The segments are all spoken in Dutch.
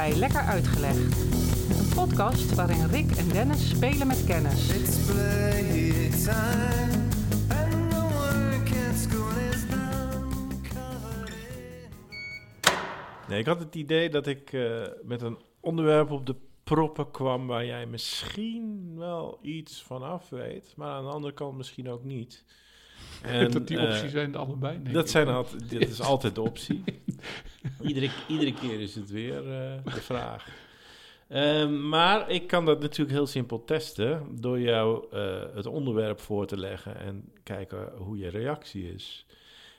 bij Lekker Uitgelegd. Een podcast waarin Rick en Dennis spelen met kennis. Nee, ik had het idee dat ik eh, met een onderwerp op de proppen kwam waar jij misschien wel iets van af weet, maar aan de andere kant misschien ook niet. En, dat die eh, opties zijn er allebei. denk dat ik. zijn altijd, dit is altijd de optie. iedere, iedere keer is het weer eh, de vraag. Ehm, maar ik kan dat natuurlijk heel simpel testen door jou eh, het onderwerp voor te leggen en kijken hoe je reactie is.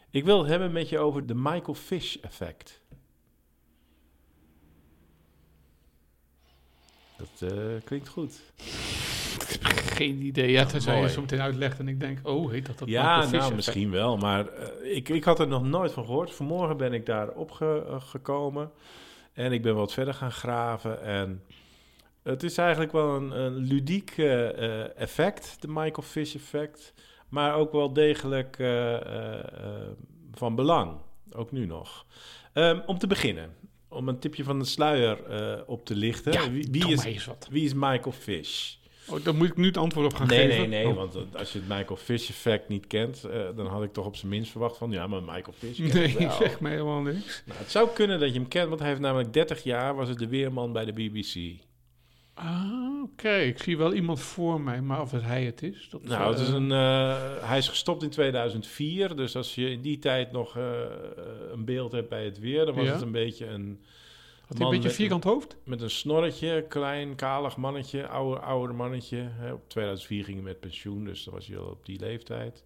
Ik wil het hebben met je over de Michael Fish effect. Dat klinkt goed. Geen idee. Ja, tenzij je zo meteen uitlegt en ik denk, oh, heet dat dat ja, Michael nou misschien wel, maar eh, ik, ik had er nog nooit van gehoord. Vanmorgen ben ik daar opgekomen en ik ben wat verder gaan graven. En het is eigenlijk wel een, een ludiek eh, eh, effect, de Michael Fish effect, maar ook wel degelijk eh, eh, eh, van belang, ook nu nog. Ehm, om te beginnen, om een tipje van de sluier eh, op te lichten. Ja, wie, wie is, wie is Michael Fish? Oh, dan moet ik nu het antwoord op gaan Nee, geven. nee, nee, Oh. want als je het Michael Fish effect niet kent, eh, dan had ik toch op zijn minst verwacht van, ja, maar Michael Fish Nee, wel. zeg mij helemaal niks. Nou, het zou kunnen dat je hem kent, want hij heeft namelijk 30 jaar, was het de weerman bij de BBC. Ah, oké. Ik zie wel iemand voor mij, maar of het hij het is... Dat, Nou, het is eh, een, eh, hij is gestopt in 2004, dus als je in die tijd nog een beeld hebt bij het weer, dan was Ja. het een beetje een Had hij een beetje met- vierkant hoofd? met een snorretje, klein, kalig mannetje, ouder, ouder mannetje. Hè. Op 2004 ging hij met pensioen, dus dan was hij al op die leeftijd.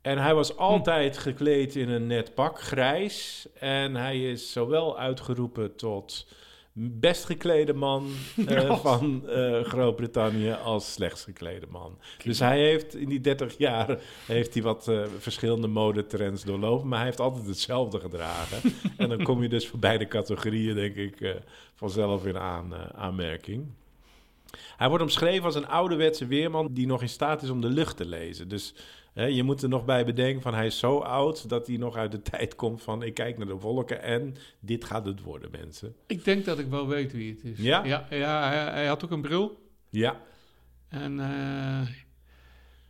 En hij was altijd gekleed in een net pak, grijs. En hij is zowel uitgeroepen tot best geklede man eh, van eh, Groot-Brittannië als slechts geklede man. Dus hij heeft in die 30 jaar heeft hij wat eh, verschillende modetrends doorlopen, maar hij heeft altijd hetzelfde gedragen. en dan kom je dus voor beide categorieën, denk ik, vanzelf in aan, aanmerking. Hij wordt omschreven als een ouderwetse weerman die nog in staat is om de lucht te lezen. Dus je moet er nog bij bedenken van hij is zo oud dat hij nog uit de tijd komt van ik kijk naar de wolken en dit gaat het worden, mensen. Ik denk dat ik wel weet wie het is. Ja? Ja, ja hij, hij had ook een bril. Ja, En eh,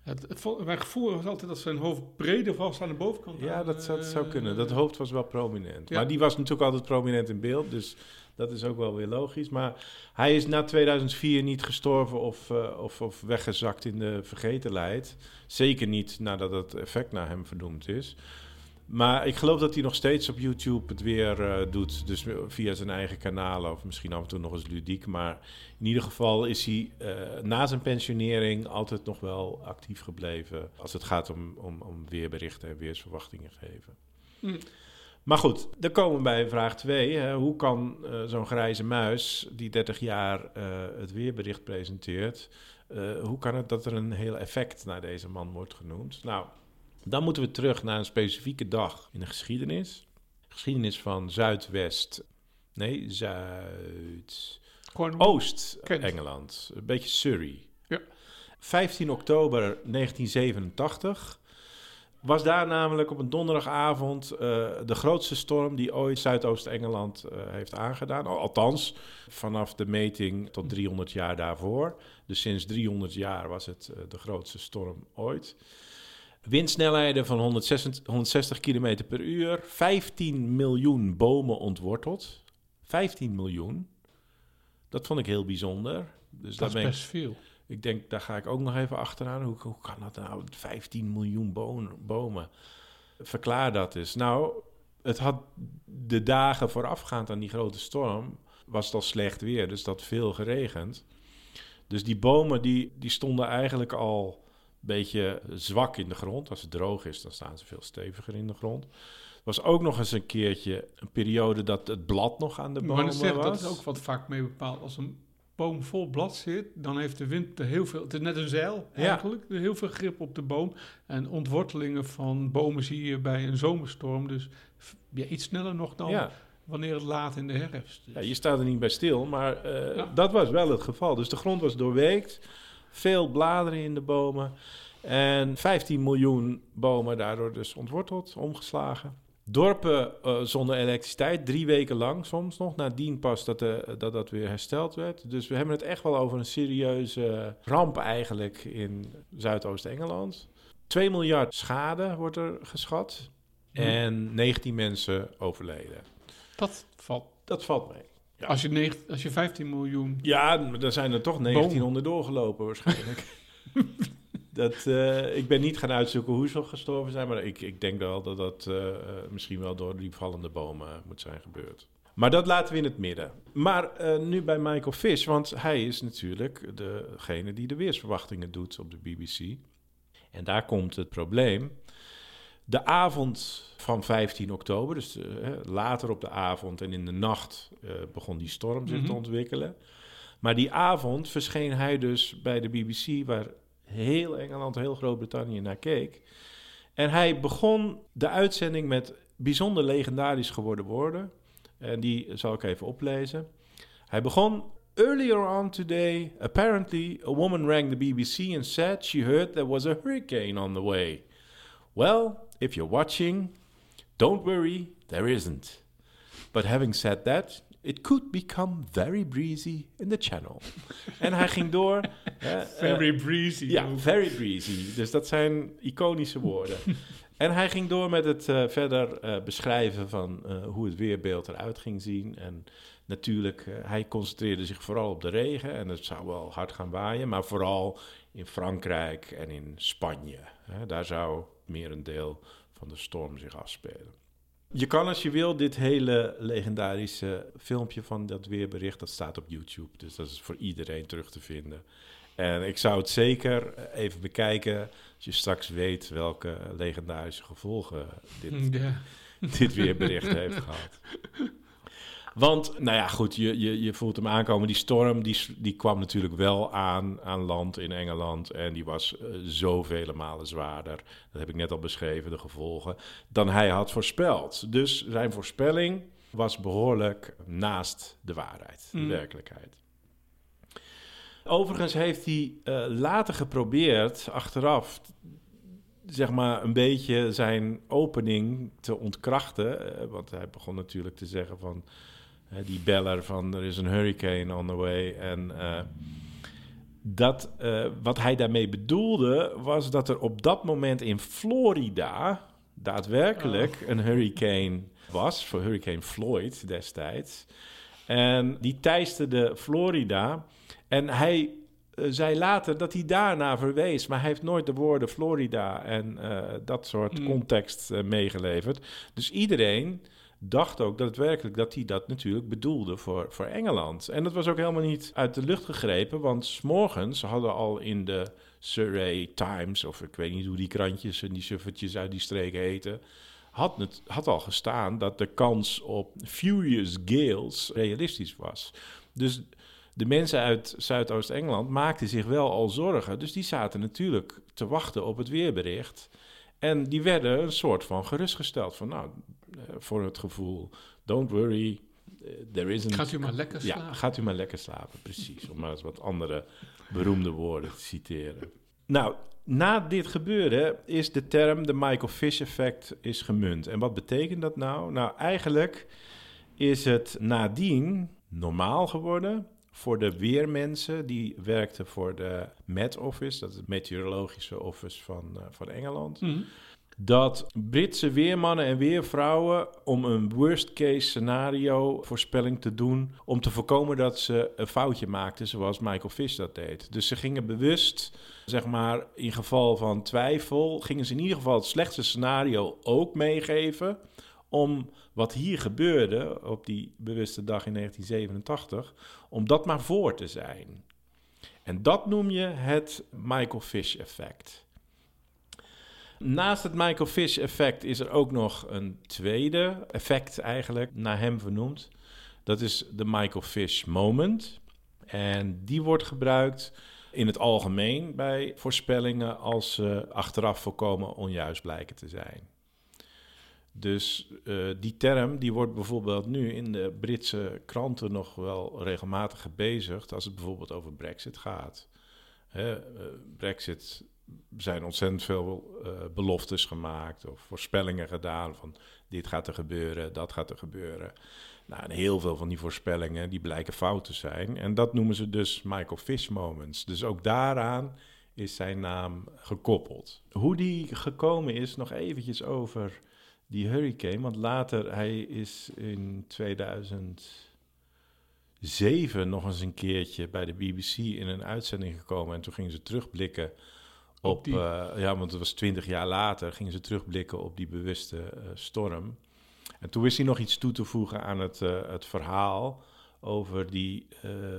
het, mijn gevoel was altijd dat zijn hoofd breder was aan de bovenkant. ja dat, zou- dat zou eh, kunnen. Dat hoofd was wel prominent. Ja. Maar die was natuurlijk altijd prominent in beeld, dus dat is ook wel weer logisch. Maar hij is na 2004 niet gestorven of, eh, of, of weggezakt in de vergetenheid. Zeker niet nadat het effect naar hem verdoemd is. Maar ik geloof dat hij nog steeds op YouTube het weer eh, doet. Dus via zijn eigen kanalen of misschien af en toe nog eens ludiek. Maar in ieder geval is hij eh, na zijn pensionering altijd nog wel actief gebleven. Als het gaat om, om, om weerberichten en weersverwachtingen geven. Mm. Maar goed, dan komen we bij vraag 2. Hoe kan eh, zo'n grijze muis die 30 jaar het weerbericht presenteert... hoe kan het dat er een heel effect naar deze man wordt genoemd? Nou, dan moeten we terug naar een specifieke dag in de geschiedenis. Geschiedenis van Zuidwest... Nee, Zuid... Cornwall. Oost Kent. Engeland, een beetje Surrey. Ja. 15 oktober 1987 was daar namelijk op een donderdagavond eh, de grootste storm die ooit Zuidoost-Engeland eh, heeft aangedaan. Al- Althans, vanaf de meting tot 300 jaar daarvoor. Dus sinds 300 jaar was het eh, de grootste storm ooit. Windsnelheden van 160, 160 km per uur. 15 miljoen bomen ontworteld. 15 miljoen. Dat vond ik heel bijzonder. Dus dat is ben ik, best veel. ik denk, daar ga ik ook nog even achteraan. Hoe, hoe kan dat nou? 15 miljoen bomen. Verklaar dat eens. Nou, het had de dagen voorafgaand aan die grote storm... was het al slecht weer, dus dat veel geregend. Dus die bomen die, die stonden eigenlijk al beetje zwak in de grond. Als het droog is, dan staan ze veel steviger in de grond. Er was ook nog eens een keertje een periode dat het blad nog aan de Maar bomen dat, zeg, was. dat is ook wat vaak mee bepaald. Als een boom vol blad zit, dan heeft de wind er heel veel... Het is net een zeil eigenlijk. Heel veel grip op de boom. En ontwortelingen van bomen zie je bij een zomerstorm. Dus ja, iets sneller nog dan Ja. wanneer het laat in de herfst is. Ja, je staat er niet bij stil, maar eh, Ja. dat was wel het geval. Dus de grond was doorweekt, veel bladeren in de bomen en 15 miljoen bomen daardoor dus ontworteld, omgeslagen. Dorpen eh, zonder elektriciteit, drie weken lang soms nog. Nadien pas dat, eh, dat dat weer hersteld werd. Dus we hebben het echt wel over een serieuze ramp eigenlijk in Zuidoost-Engeland. 2 miljard schade wordt er geschat. Hm. En 19 mensen overleden. Dat valt. Dat valt mee. Ja. Als, je negen, als je 15 miljoen... Ja, daar zijn er toch 1900 doorgelopen waarschijnlijk. dat, eh, ik ben niet gaan uitzoeken hoe ze gestorven zijn, maar ik, ik denk wel dat dat eh, eh, misschien wel door die vallende bomen moet zijn gebeurd. Maar dat laten we in het midden. Maar nu bij Michael Fish, want hij is natuurlijk degene die de weersverwachtingen doet op de BBC. En daar komt het probleem. De avond van 15 oktober, dus eh, later op de avond en in de nacht, eh, begon die storm zich te Mhm. ontwikkelen. Maar die avond verscheen hij dus bij de BBC, waar heel Engeland, heel Groot-Brittannië naar keek. En hij begon de uitzending met bijzonder legendarisch geworden woorden. En die zal ik even oplezen. Hij begon. Earlier on today, apparently a woman rang the BBC and said she heard there was a hurricane on the way. Well, if you're watching, don't worry, there isn't. But having said that, it could become very breezy in the channel. en hij ging door. hè, eh, Very breezy. ja, very breezy. Dus dat zijn iconische woorden. en hij ging door met het eh, verder eh, beschrijven van hoe het weerbeeld eruit ging zien. En natuurlijk, hij concentreerde zich vooral op de regen. En het zou wel hard gaan waaien, maar vooral in Frankrijk en in Spanje. Hè, daar zou meer een deel van de storm zich afspelen. Je kan als je wil dit hele legendarische filmpje van dat weerbericht, dat staat op YouTube. Dus dat is voor iedereen terug te vinden. En ik zou het zeker even bekijken als je straks weet welke legendarische gevolgen dit, Ja. dit weerbericht heeft gehad. Want, nou ja, goed, je, je, je voelt hem aankomen. Die storm die, die kwam natuurlijk wel aan, aan land in Engeland. En die was eh, zoveel malen zwaarder. Dat heb ik net al beschreven, de gevolgen. Dan hij had voorspeld. Dus zijn voorspelling was behoorlijk naast de waarheid, de Mm. werkelijkheid. Overigens heeft hij eh, later geprobeerd, achteraf, zeg maar een beetje zijn opening te ontkrachten. eh, want hij begon natuurlijk te zeggen van die beller van er is een hurricane on the way. En eh, dat, eh, wat hij daarmee bedoelde was dat er op dat moment in Florida daadwerkelijk een hurricane was, voor Hurricane Floyd destijds. En die teisterde Florida. En hij eh, zei later dat hij daarna verwees, maar hij heeft nooit de woorden Florida en dat soort Hmm. context meegeleverd. Dus iedereen dacht ook dat het werkelijk dat hij dat natuurlijk bedoelde voor, voor Engeland. En dat was ook helemaal niet uit de lucht gegrepen, want 's morgens hadden al in de Surrey Times, of ik weet niet hoe die krantjes en die suffertjes uit die streken heten, had, het, had al gestaan dat de kans op furious gales realistisch was. Dus de mensen uit Zuidoost-Engeland maakten zich wel al zorgen. Dus die zaten natuurlijk te wachten op het weerbericht. En die werden een soort van gerustgesteld. Van nou, voor het gevoel, don't worry, eh, there isn't... Gaat u maar lekker slapen. Ja, gaat u maar lekker slapen, precies. Om maar eens wat andere beroemde woorden te citeren. Nou, na dit gebeuren is de term de Michael Fish effect is gemunt. En wat betekent dat nou? Nou, eigenlijk is het nadien normaal geworden voor de weermensen die werkten voor de Met Office, dat is het meteorologische office van, eh, van Engeland Mhm. Dat Britse weermannen en weervrouwen om een worst case scenario voorspelling te doen om te voorkomen dat ze een foutje maakten zoals Michael Fish dat deed. Dus ze gingen bewust, zeg maar, in geval van twijfel, gingen ze in ieder geval het slechtste scenario ook meegeven om wat hier gebeurde op die bewuste dag in 1987, om dat maar voor te zijn. En dat noem je het Michael Fish effect. Naast het Michael Fish effect is er ook nog een tweede effect eigenlijk, naar hem vernoemd. Dat is de Michael Fish moment. En die wordt gebruikt in het algemeen bij voorspellingen als ze achteraf volkomen onjuist blijken te zijn. Dus eh, die term die wordt bijvoorbeeld nu in de Britse kranten nog wel regelmatig gebezigd als het bijvoorbeeld over Brexit gaat. Hè, eh, Brexit zijn ontzettend veel eh, beloftes gemaakt of voorspellingen gedaan van dit gaat er gebeuren, dat gaat er gebeuren. Nou, en heel veel van die voorspellingen die blijken fout te zijn. En dat noemen ze dus Michael Fish moments. Dus ook daaraan is zijn naam gekoppeld. Hoe die gekomen is, nog eventjes over die hurricane. Want later, hij is in 2007 nog eens een keertje bij de BBC in een uitzending gekomen. En toen gingen ze terugblikken op, Op die- eh, ja, want het was twintig jaar later, gingen ze terugblikken op die bewuste eh, storm. En toen wist hij nog iets toe te voegen aan het, eh, het verhaal over die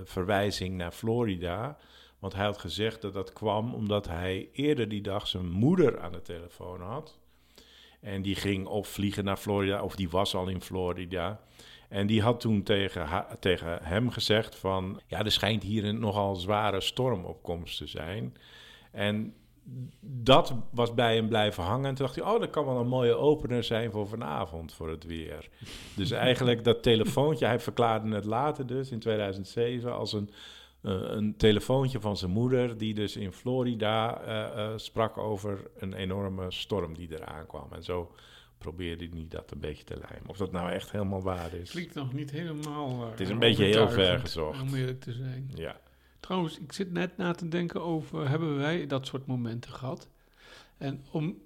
verwijzing naar Florida. Want hij had gezegd dat dat kwam omdat hij eerder die dag zijn moeder aan de telefoon had. En die ging of vliegen naar Florida, of die was al in Florida. En die had toen tegen, tegen hem gezegd van... ja, er schijnt hier een nogal zware stormopkomst te zijn. En dat was bij hem blijven hangen. En toen dacht hij, oh, dat kan wel een mooie opener zijn voor vanavond, voor het weer. Dus eigenlijk dat telefoontje, hij verklaarde het later dus, in 2007, als een, eh, een telefoontje van zijn moeder... die dus in Florida eh, eh, sprak over een enorme storm die eraan kwam. En zo probeerde hij dat een beetje te lijmen. Of dat nou echt helemaal waar is. Klinkt nog niet helemaal. Het is een beetje heel ver gezocht. Om eerlijk te zijn. Ja. Trouwens, ik zit net na te denken over, hebben wij dat soort momenten gehad? En om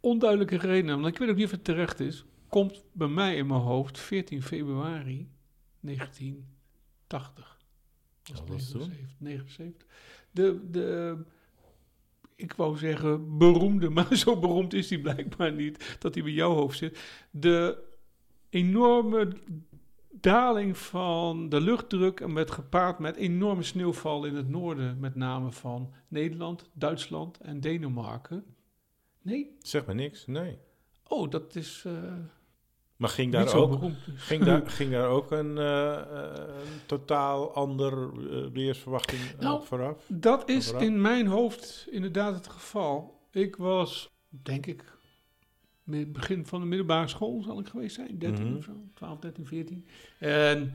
onduidelijke redenen, want ik weet ook niet of het terecht is, komt bij mij in mijn hoofd 14 februari 1980. Dat was is het toen? 79. 79. De, de, ik wou zeggen beroemde, maar zo beroemd is hij blijkbaar niet, dat hij bij jouw hoofd zit. De enorme daling van de luchtdruk en met gepaard met enorme sneeuwval in het noorden, met name van Nederland, Duitsland en Denemarken. Nee? Zeg maar niks, nee. Oh, dat is Maar ging daar ook beroemd. dus. Ging daar, ging daar ook een, eh, eh, een totaal ander eh, weersverwachting Nou, vooraf? Dat is Vooraf? in mijn hoofd inderdaad het geval. Ik was, denk ik, met begin van de middelbare school zal ik geweest zijn. 13 Mhm. of zo, 12, 13, 14. En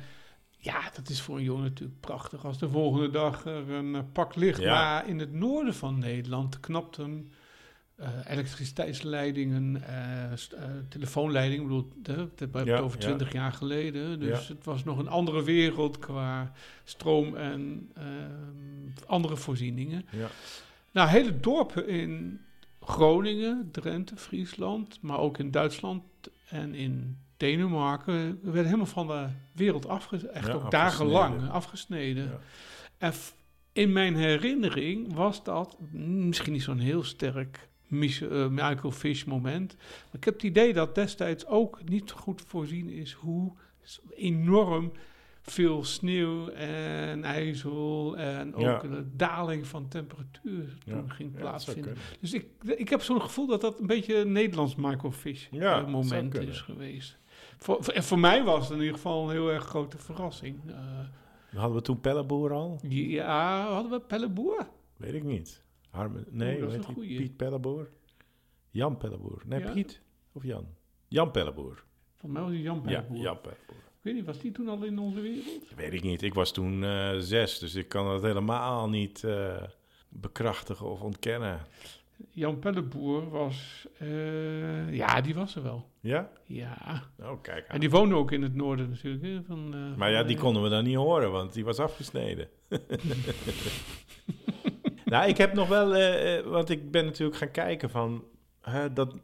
ja, dat is voor een jongen natuurlijk prachtig als de volgende dag er een eh, pak ligt. Ja. Maar in het noorden van Nederland eh, elektriciteitsleidingen, eh, eh, telefoonleidingen. Ik bedoel, dat hebben we Ja, het over ja. 20 jaar geleden. Dus Ja. het was nog een andere wereld qua stroom en ehm, andere voorzieningen. Ja. Nou, hele dorpen in Groningen, Drenthe, Friesland, maar ook in Duitsland en in Denemarken werden helemaal van de wereld afgesneden. Echt Ja, ook afgesneden. dagenlang afgesneden. Ja. En in mijn herinnering was dat misschien niet zo'n heel sterk eh, Michael Fish moment. Maar ik heb het idee dat destijds ook niet goed voorzien is hoe enorm veel sneeuw en ijzel en ook Ja. de daling van temperatuur toen Ja. ging Ja, plaatsvinden. dus ik, ik heb zo'n gevoel dat dat een beetje een Nederlands Michael Fish Ja, eh, moment is geweest. Voor, voor, en voor mij was het in ieder geval een heel erg grote verrassing. Eh, Hadden we toen Pelleboer al? ja, hadden we Pelleboer? Weet ik niet. Nee, een die? goeie. Piet Pelleboer? Jan Pelleboer. Nee, Ja. Piet of Jan? Jan Pelleboer. Van mij was het Jan Ja, Pelleboer. Jan Pelleboer. Weet niet, was die toen al in onze wereld? Weet ik niet. Ik was toen eh, zes, dus ik kan dat helemaal niet eh, bekrachtigen of ontkennen. Jan Pelleboer was... eh, ja, die was er wel. Ja? Ja. Oh, kijk aan. En die woonde ook in het noorden natuurlijk. Hè, van, Maar ja, die konden we dan niet horen, want die was afgesneden. nou, ik heb nog wel, want ik ben natuurlijk gaan kijken van hè, dat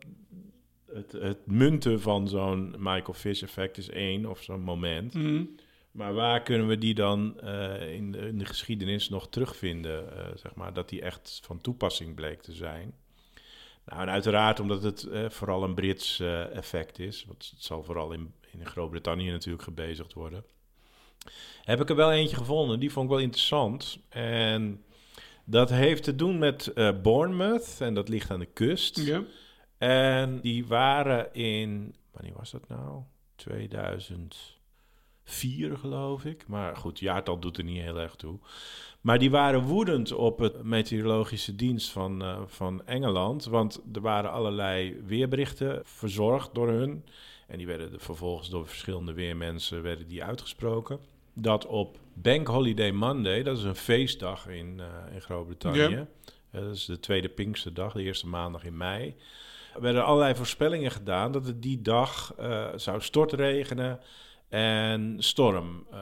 het, het munten van zo'n Michael Fish effect is één of zo'n moment. mhm. Maar waar kunnen we die dan eh, in, de, in de geschiedenis nog terugvinden? eh, zeg maar, dat die echt van toepassing bleek te zijn. Nou, en uiteraard omdat het eh, vooral een Brits effect is. Want het zal vooral in, in Groot-Brittannië natuurlijk gebezigd worden. Heb ik er wel eentje gevonden, die vond ik wel interessant. En dat heeft te doen met Bournemouth, en dat ligt aan de kust. Ja. En die waren in, wanneer was dat nou? 2004 geloof ik. Maar goed, jaartal doet er niet heel erg toe. Maar die waren woedend op het meteorologische dienst van, eh, van Engeland. Want er waren allerlei weerberichten verzorgd door hun. En die werden vervolgens door verschillende weermensen werden die uitgesproken. Dat op Bank Holiday Monday, dat is een feestdag in, eh, in Groot-Brittannië. Ja. eh, dat is de tweede Pinksterdag, de eerste maandag in mei. Er werden allerlei voorspellingen gedaan dat het die dag eh, zou stortregenen en storm eh,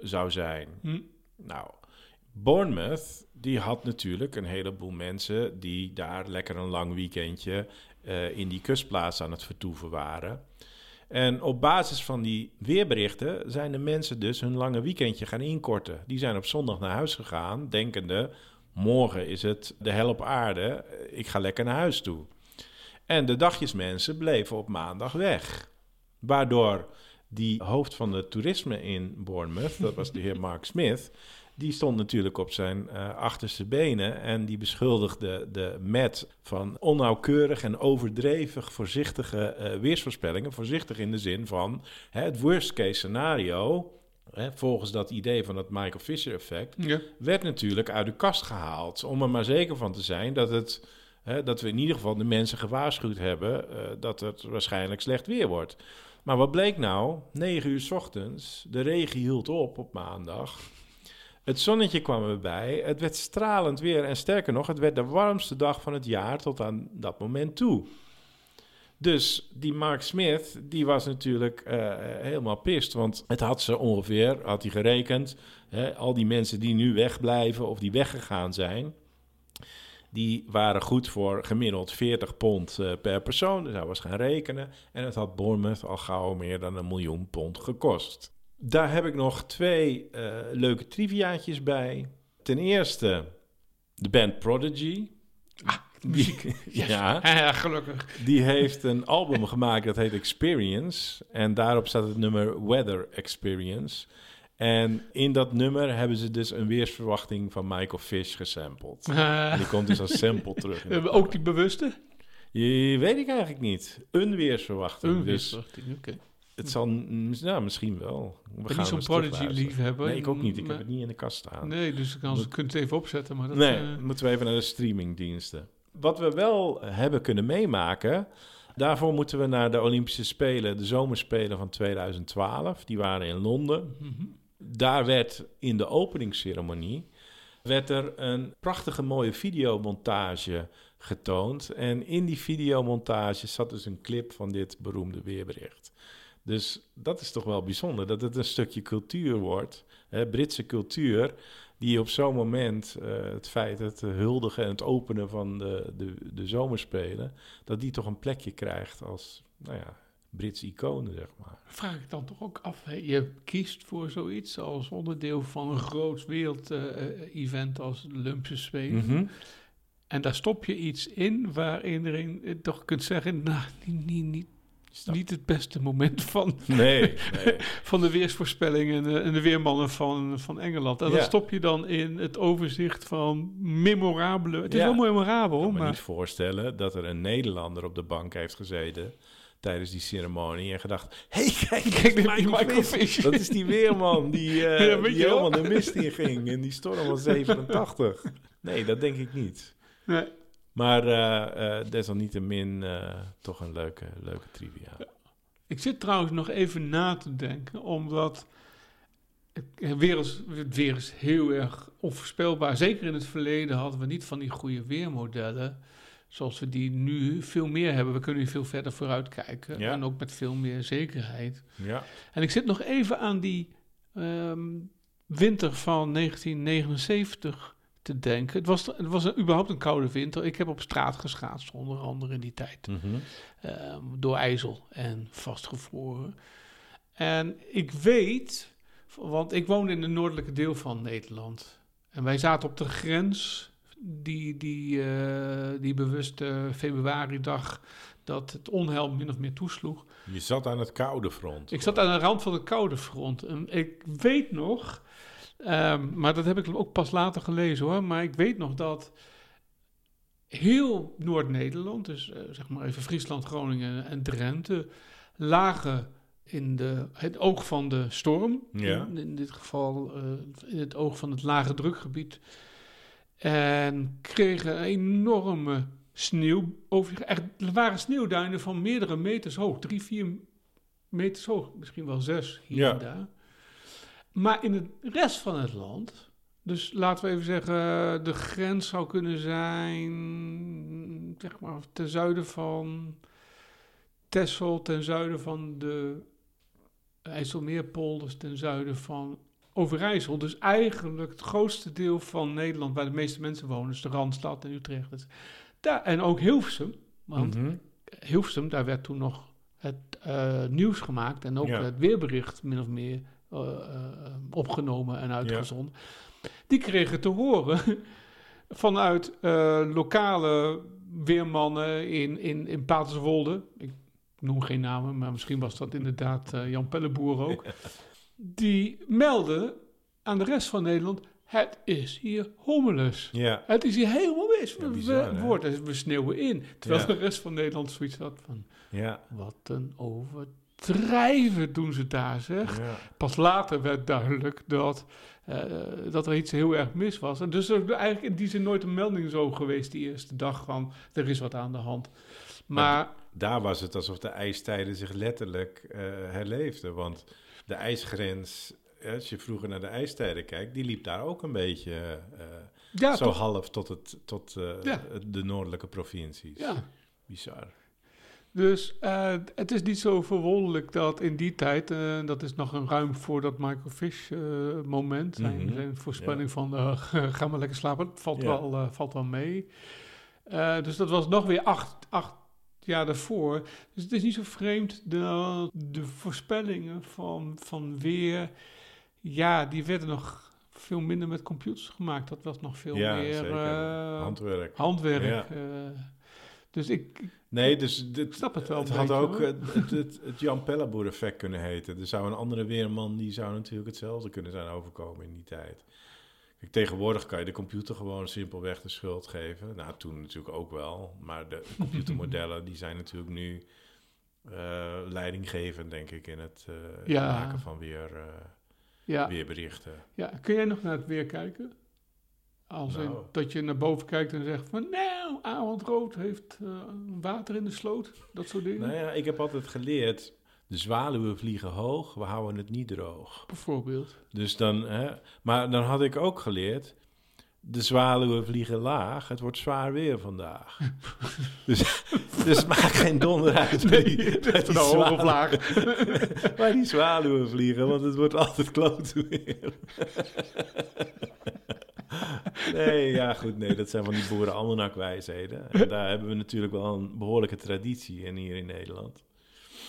zou zijn. Hm. Nou, Bournemouth, die had natuurlijk een heleboel mensen die daar lekker een lang weekendje eh, in die kustplaats aan het vertoeven waren. En op basis van die weerberichten zijn de mensen dus hun lange weekendje gaan inkorten. Die zijn op zondag naar huis gegaan, denkende: morgen is het de hel op aarde, ik ga lekker naar huis toe. En de dagjesmensen bleven op maandag weg. Waardoor die hoofd van het toerisme in Bournemouth, dat was de heer Mark Smith, die stond natuurlijk op zijn eh, achterste benen en die beschuldigde de Met van onnauwkeurig en overdreven voorzichtige eh, weersvoorspellingen. Voorzichtig in de zin van hè, het worst case scenario, hè, volgens dat idee van het Michael Fisher effect, Ja. werd natuurlijk uit de kast gehaald. Om er maar zeker van te zijn dat, het, hè, dat we in ieder geval de mensen gewaarschuwd hebben eh, dat het waarschijnlijk slecht weer wordt. Maar wat bleek nou? 9 uur 's ochtends, de regen hield op op maandag. Het zonnetje kwam erbij, het werd stralend weer en sterker nog, het werd de warmste dag van het jaar tot aan dat moment toe. Dus die Mark Smith, die was natuurlijk eh, helemaal pist, want het had ze ongeveer, had hij gerekend, hè, al die mensen die nu wegblijven of die weggegaan zijn, die waren goed voor gemiddeld 40 pond eh, per persoon. Dus hij was gaan rekenen en het had Bournemouth al gauw meer dan een miljoen pond gekost. Daar heb ik nog twee eh, leuke triviaatjes bij. Ten eerste de band Prodigy. muziek. Die, ja, Ja, gelukkig. die heeft een album gemaakt dat heet Experience. En daarop staat het nummer Weather Experience. En in dat nummer hebben ze dus een weersverwachting van Michael Fish gesampled. En die komt dus als sample terug. ook die bewuste? Je, weet ik eigenlijk niet. Een weersverwachting. Een dus weersverwachting, oké. het zal, mm, nou, misschien wel. We Ik ben niet zo'n Prodigy liefhebber. Nee, ik ook niet. Ik Maar- heb het niet in de kast staan. Nee, dus ik kan, Dat- kunt het even opzetten. Maar dat, nee, eh, moeten we even naar de streamingdiensten. Wat we wel hebben kunnen meemaken... Daarvoor moeten we naar de Olympische Spelen, de Zomerspelen van 2012. Die waren in Londen. mhm. Daar werd in de openingsceremonie werd er een prachtige mooie videomontage getoond. En in die videomontage zat dus een clip van dit beroemde weerbericht. Dus dat is toch wel bijzonder, dat het een stukje cultuur wordt, hè, Britse cultuur, die op zo'n moment eh, het feit, het huldigen en het openen van de, de, de zomerspelen, dat die toch een plekje krijgt als, nou ja, Brits icoon, zeg maar. Vraag ik dan toch ook af. Hè? Je kiest voor zoiets als onderdeel van een groot wereld-event als de Olympische Spelen. Mhm. En daar stop je iets in waarin er eh, toch kunt zeggen... Nou, niet, niet, niet, niet het beste moment van, Nee, nee. van de weersvoorspellingen en de, en de weermannen van, van Engeland. En Ja. dan stop je dan in het overzicht van memorabele... Het is Ja. wel memorabel, Ik kan me maar... niet voorstellen dat er een Nederlander op de bank heeft gezeten tijdens die ceremonie en gedacht: hey, kijk, Kijk, Michael, die Michael Fish. Fish. Dat is die weerman die, Ja, wel. helemaal de mist in ging in die storm van 87. Nee, dat denk ik niet. Nee. Maar eh, eh, desalniettemin toch een leuke, leuke trivia. Ik zit trouwens nog even na te denken, omdat het het weer is, het weer is heel erg onvoorspelbaar. Zeker in het verleden hadden we niet van die goede weermodellen, zoals we die nu veel meer hebben. We kunnen veel verder vooruit kijken Ja. en ook met veel meer zekerheid. Ja, En ik zit nog even aan die ehm, winter van 1979 te denken. Het was, het was een, überhaupt een koude winter. Ik heb op straat geschaatst, onder andere in die tijd Mhm. ehm, door ijzel en vastgevroren. En ik weet, want ik woon in het noordelijke deel van Nederland. En wij zaten op de grens, die, die, eh, die bewuste februaridag, dat het onheil min of meer toesloeg. Je zat aan het koude front. Ik zat aan de rand van het koude front. En ik weet nog, ehm, maar dat heb ik ook pas later gelezen hoor. Maar ik weet nog dat heel Noord-Nederland, dus eh, zeg maar even Friesland, Groningen en Drenthe, lagen in de, het oog van de storm. Ja. In, in dit geval eh, in het oog van het lage drukgebied. En kregen enorme sneeuw over zich. Echt, Er waren sneeuwduinen van meerdere meters hoog. Drie, vier meters hoog. Misschien wel zes hier Ja. en daar. Maar in de rest van het land Dus laten we even zeggen, de grens zou kunnen zijn, zeg maar, ten zuiden van Texel, ten zuiden van de IJsselmeerpolders, ten zuiden van Overijssel. Dus eigenlijk het grootste deel van Nederland waar de meeste mensen wonen, is de Randstad en Utrecht. Dus daar, en ook Hilversum, want Mhm. Hilversum, daar werd toen nog het eh, nieuws gemaakt en ook Ja. het weerbericht min of meer eh, eh, opgenomen en uitgezonden. Die kregen te horen vanuit lokale weermannen in, in, in Paterswolde. Ik noem geen namen, maar misschien was dat inderdaad Jan Pelleboer ook. Die melden aan de rest van Nederland, het is hier hommeles. Ja, Het is hier helemaal mis. Ja, We, bizar, we, hè? worden- we sneeuwen in. Terwijl Ja. de rest van Nederland zoiets had van... ja, Wat een overdrijven doen ze daar, zeg. Pas later werd duidelijk dat, eh, dat er iets heel erg mis was. En dus er is eigenlijk in die zin nooit een melding zo geweest die eerste dag van... er is wat aan de hand. Maar, Daar was het alsof de ijstijden zich letterlijk eh, herleefden. Want de ijsgrens, als je vroeger naar de ijstijden kijkt, die liep daar ook een beetje eh, ja, zo half tot, het, tot eh, Ja. de noordelijke provincies. Ja. Bizar. Dus eh, het is niet zo verwonderlijk dat in die tijd, dat is nog een ruim voor dat Michael Fish moment, zijn, Mhm. zijn voorspelling van ga maar lekker slapen, het valt, wel, valt wel mee. Dus dat was nog weer acht, acht jaar daarvoor. Dus het is niet zo vreemd dat de voorspellingen van, van weer, ja, die werden nog veel minder met computers gemaakt. Dat was nog veel ja, meer eh, Handwerk. handwerk. Ja. eh. dus ik, Nee, dus dit, snap het wel het had beetje, ook het, het, het, het Jan Pelleboer effect kunnen heten. Er zou een andere weerman, die zou natuurlijk hetzelfde kunnen zijn overkomen in die tijd. Kijk, tegenwoordig kan je de computer gewoon simpelweg de schuld geven. Nou, toen natuurlijk ook wel. Maar de computermodellen, die zijn natuurlijk nu eh, leidinggevend, denk ik, in het eh, Ja. maken van weer, eh, ja. weerberichten. Ja, kun jij nog naar het weer kijken? Als in Nou. dat je naar boven kijkt en zegt van... Nou, avondrood heeft water in de sloot. Dat soort dingen. Nou ja, ik heb altijd geleerd, de zwaluwen vliegen hoog, we houden het niet droog. Bijvoorbeeld. Dus dan, hè, maar dan had ik ook geleerd, de zwaluwen vliegen laag, het wordt zwaar weer vandaag. dus, dus maak geen donder uit waar die, die Van hoog of zwaluwen- laag. waar die zwaluwen vliegen, want het wordt altijd klote weer. nee, ja goed, nee, dat zijn van die boerenalmanakwijsheden. En daar hebben we natuurlijk wel een behoorlijke traditie in hier in Nederland.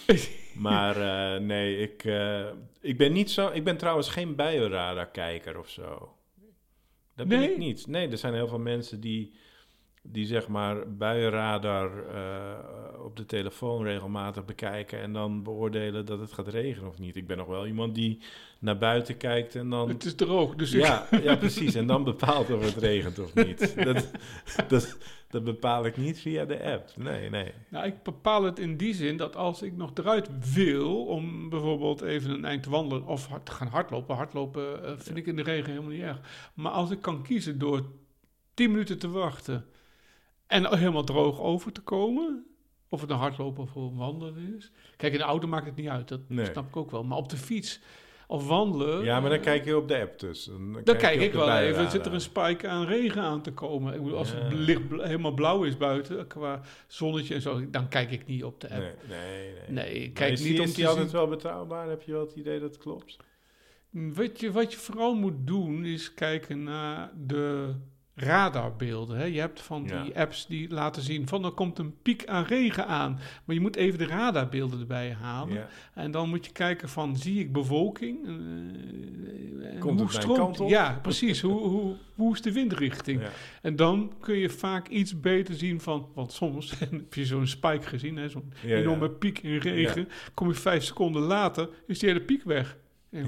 Maar eh, nee, ik, eh, ik ben niet zo. Ik ben trouwens geen buienradar-kijker of zo. Dat ben Nee? ik niet. Nee, er zijn heel veel mensen die, die zeg maar buienradar eh, op de telefoon regelmatig bekijken en dan beoordelen dat het gaat regenen of niet. Ik ben nog wel iemand die naar buiten kijkt en dan. Het is droog, dus ik- Ja, ja, precies. En dan bepaalt of het regent of niet. Dat, dat, dat bepaal ik niet via de app. Nee, nee. Nou, ik bepaal het in die zin dat als ik nog eruit wil... om bijvoorbeeld even een eind te wandelen of hard, te gaan hardlopen... hardlopen eh, vind ik in de regen helemaal niet erg. Maar als ik kan kiezen door 10 minuten te wachten... en helemaal droog over te komen... of het een hardlopen of een wandelen is... Kijk, in de auto maakt het niet uit, dat Nee. snap ik ook wel. Maar op de fiets of wandelen... Ja, maar dan kijk je op de app dus. Dan, Dan kijk ik wel even, zit er een spike aan regen aan te komen? Ik bedoel, als Ja. het licht helemaal blauw is buiten, qua zonnetje en zo, dan kijk ik niet op de app. Nee, nee, nee. Nee, ik kijk is niet die, om is die altijd wel betrouwbaar? Heb je wel het idee dat het klopt? Wat je, wat je vooral moet doen, is kijken naar de radarbeelden. Hè. Je hebt van die Ja. apps die laten zien van er komt een piek aan regen aan. Maar je moet even de radarbeelden erbij halen. Ja. En dan moet je kijken van, zie ik bewolking? Eh, Komt hoe stroomt? Ja, precies. hoe, hoe, hoe is de windrichting? Ja. En dan kun je vaak iets beter zien van... Want soms heb je zo'n spike gezien, hè, zo'n Ja, ja. enorme piek in regen. Kom je vijf seconden later, is die hele piek weg. En,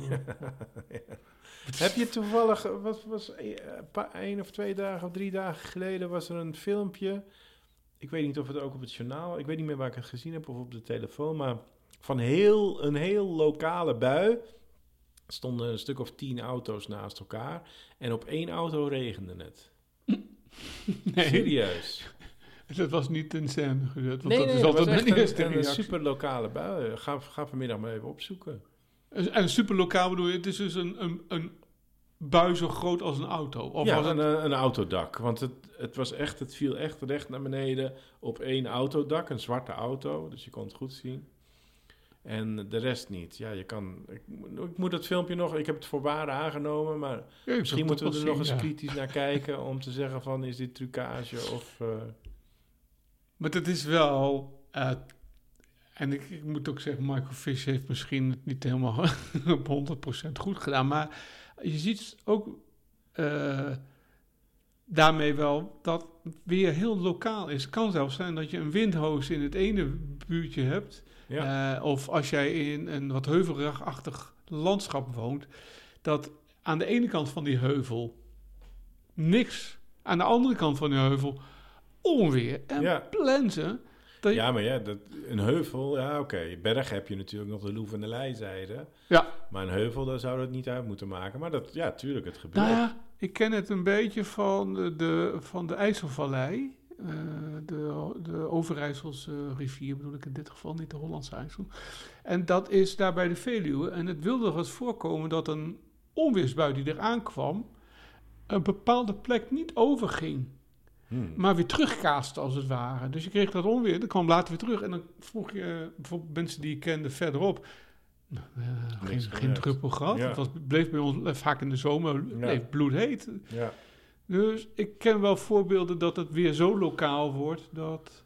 Heb je toevallig, wat was eh, een paar- één of twee dagen of drie dagen geleden was er een filmpje. Ik weet niet of het ook op het journaal, ik weet niet meer waar ik het gezien heb of op de telefoon, maar van heel, een heel lokale bui. Stonden een stuk of tien auto's naast elkaar en op één auto regende het. nee, Serieus. dat was niet in scène gezet. Want Nee, dat nee, is altijd eerste een, een reactie. super lokale bui. Ga, ga vanmiddag maar even opzoeken. En super lokaal bedoel je, het is dus een, een, een bui zo groot als een auto? Of ja, was het... een, eh, een autodak. Want het, het, was echt, het viel echt recht naar beneden op één autodak. Een zwarte auto, dus je kon het goed zien. En de rest niet. Ja, je kan... Ik, moet- ik moet het filmpje nog... Ik heb het voor waar aangenomen, maar Ja, misschien moeten we dat er nog eens ja. kritisch naar kijken... om te zeggen van, is dit trucage of... eh, Maar het is wel... eh, en ik, ik moet ook zeggen, Michael Fish heeft misschien het niet helemaal op 100% goed gedaan. Maar je ziet ook eh, daarmee wel dat het weer heel lokaal is. Het kan zelfs zijn dat je een windhoos in het ene buurtje hebt. ja. Eh, of als jij in een wat heuvelachtig landschap woont, dat aan de ene kant van die heuvel niks, aan de andere kant van die heuvel onweer en Ja. plensen. Ja, maar ja, dat, een heuvel... Ja, oké. Berg heb je natuurlijk nog de Loef en de Leizijde. ja, Maar een heuvel, daar zou dat niet uit moeten maken. Maar dat, ja, tuurlijk, het gebeurt. nou ja, ik ken het een beetje van de, van de IJsselvallei. eh, de, de Overijsselse rivier bedoel ik in dit geval, niet de Hollandse IJssel. En dat is daar bij de Veluwe. En het wilde eens voorkomen dat een onweersbui die eraan kwam... een bepaalde plek niet overging, Hmm. maar weer terugkaaste als het ware. Dus je kreeg dat onweer, dat kwam later weer terug. En dan vroeg je eh, bijvoorbeeld mensen die je kende verderop... Nou, eh, geen, geen druppel gehad. Ja. Het was, bleef bij ons eh, vaak in de zomer bleef bloedheet. Ja. Dus ik ken wel voorbeelden dat het weer zo lokaal wordt dat,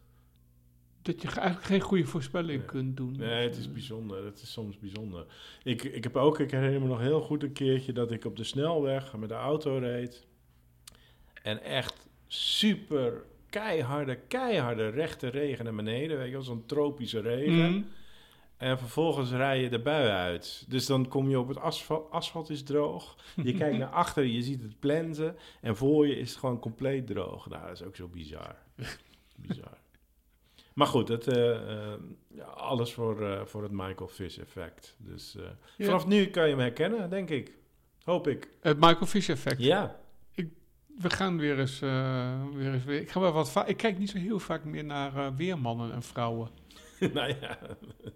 dat je eigenlijk geen goede voorspelling Nee. kunt doen. Nee, het is bijzonder. Het is soms bijzonder. Ik, ik heb ook, ik herinner me nog heel goed een keertje dat ik op de snelweg met de auto reed. En echt super keiharde, keiharde rechte regen naar beneden. Weet je wel, zo'n tropische regen. Mhm. En vervolgens rij je de bui uit. Dus dan kom je op het asfalt. Asfalt is droog. Je kijkt naar achter, je ziet het plensen. En voor je is het gewoon compleet droog. Nou, dat is ook zo bizar. bizar. Maar goed, het, eh, eh, alles voor, eh, voor het Michael Fish effect. Dus Ja. vanaf nu kan je hem herkennen, denk ik. Hoop ik. Het Michael Fish effect. Ja. We gaan weer eens, eh, weer eens weer. Ik, ga wel wat ik kijk niet zo heel vaak meer naar eh, weermannen en vrouwen. nou ja.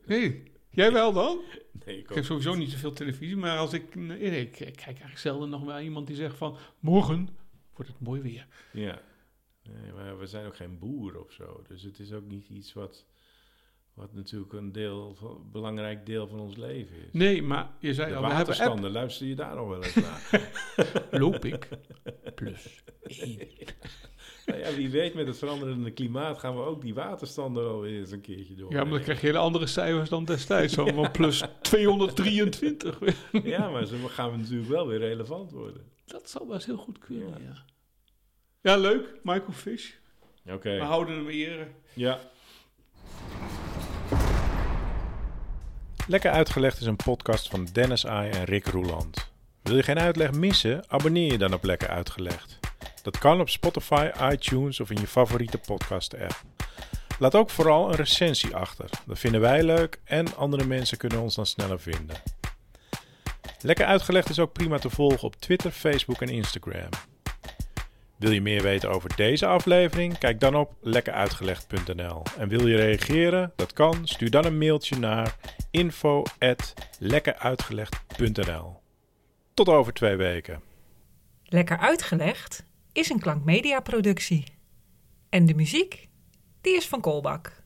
Nee, jij wel dan? Nee, ik Ik heb sowieso niet zoveel televisie, maar als ik, nee, ik, ik kijk eigenlijk zelden nog wel iemand die zegt van morgen wordt het mooi weer. Ja. Nee, maar we zijn ook geen boer of zo. Dus het is ook niet iets wat, wat natuurlijk een deel van, belangrijk deel van ons leven is. Nee, maar je zei De al, we hebben app. luister je daar nog wel eens naar? Loop ik plus één. nou ja, wie weet met het veranderende klimaat gaan we ook die waterstanden wel weer eens een keertje door. Ja, maar dan krijg je hele andere cijfers dan destijds. Zo van plus 223. Ja, maar zo gaan we natuurlijk wel weer relevant worden. Dat zou wel eens heel goed kunnen, ja. Ja, leuk. Michael Fish. Oké, We houden hem eren. ja. Lekker Uitgelegd is een podcast van Dennis Ai en Rick Roeland. Wil je geen uitleg missen? Abonneer je dan op Lekker Uitgelegd. Dat kan op Spotify, iTunes of in je favoriete podcast-app. Laat ook vooral een recensie achter. Dat vinden wij leuk en andere mensen kunnen ons dan sneller vinden. Lekker Uitgelegd is ook prima te volgen op Twitter, Facebook en Instagram. Wil je meer weten over deze aflevering? Kijk dan op lekkeruitgelegd.nl. En wil je reageren? Dat kan. Stuur dan een mailtje naar info@lekkeruitgelegd.nl. Tot over twee weken. Lekker uitgelegd is een klankmedia productie. En de muziek, die is van Kolbak.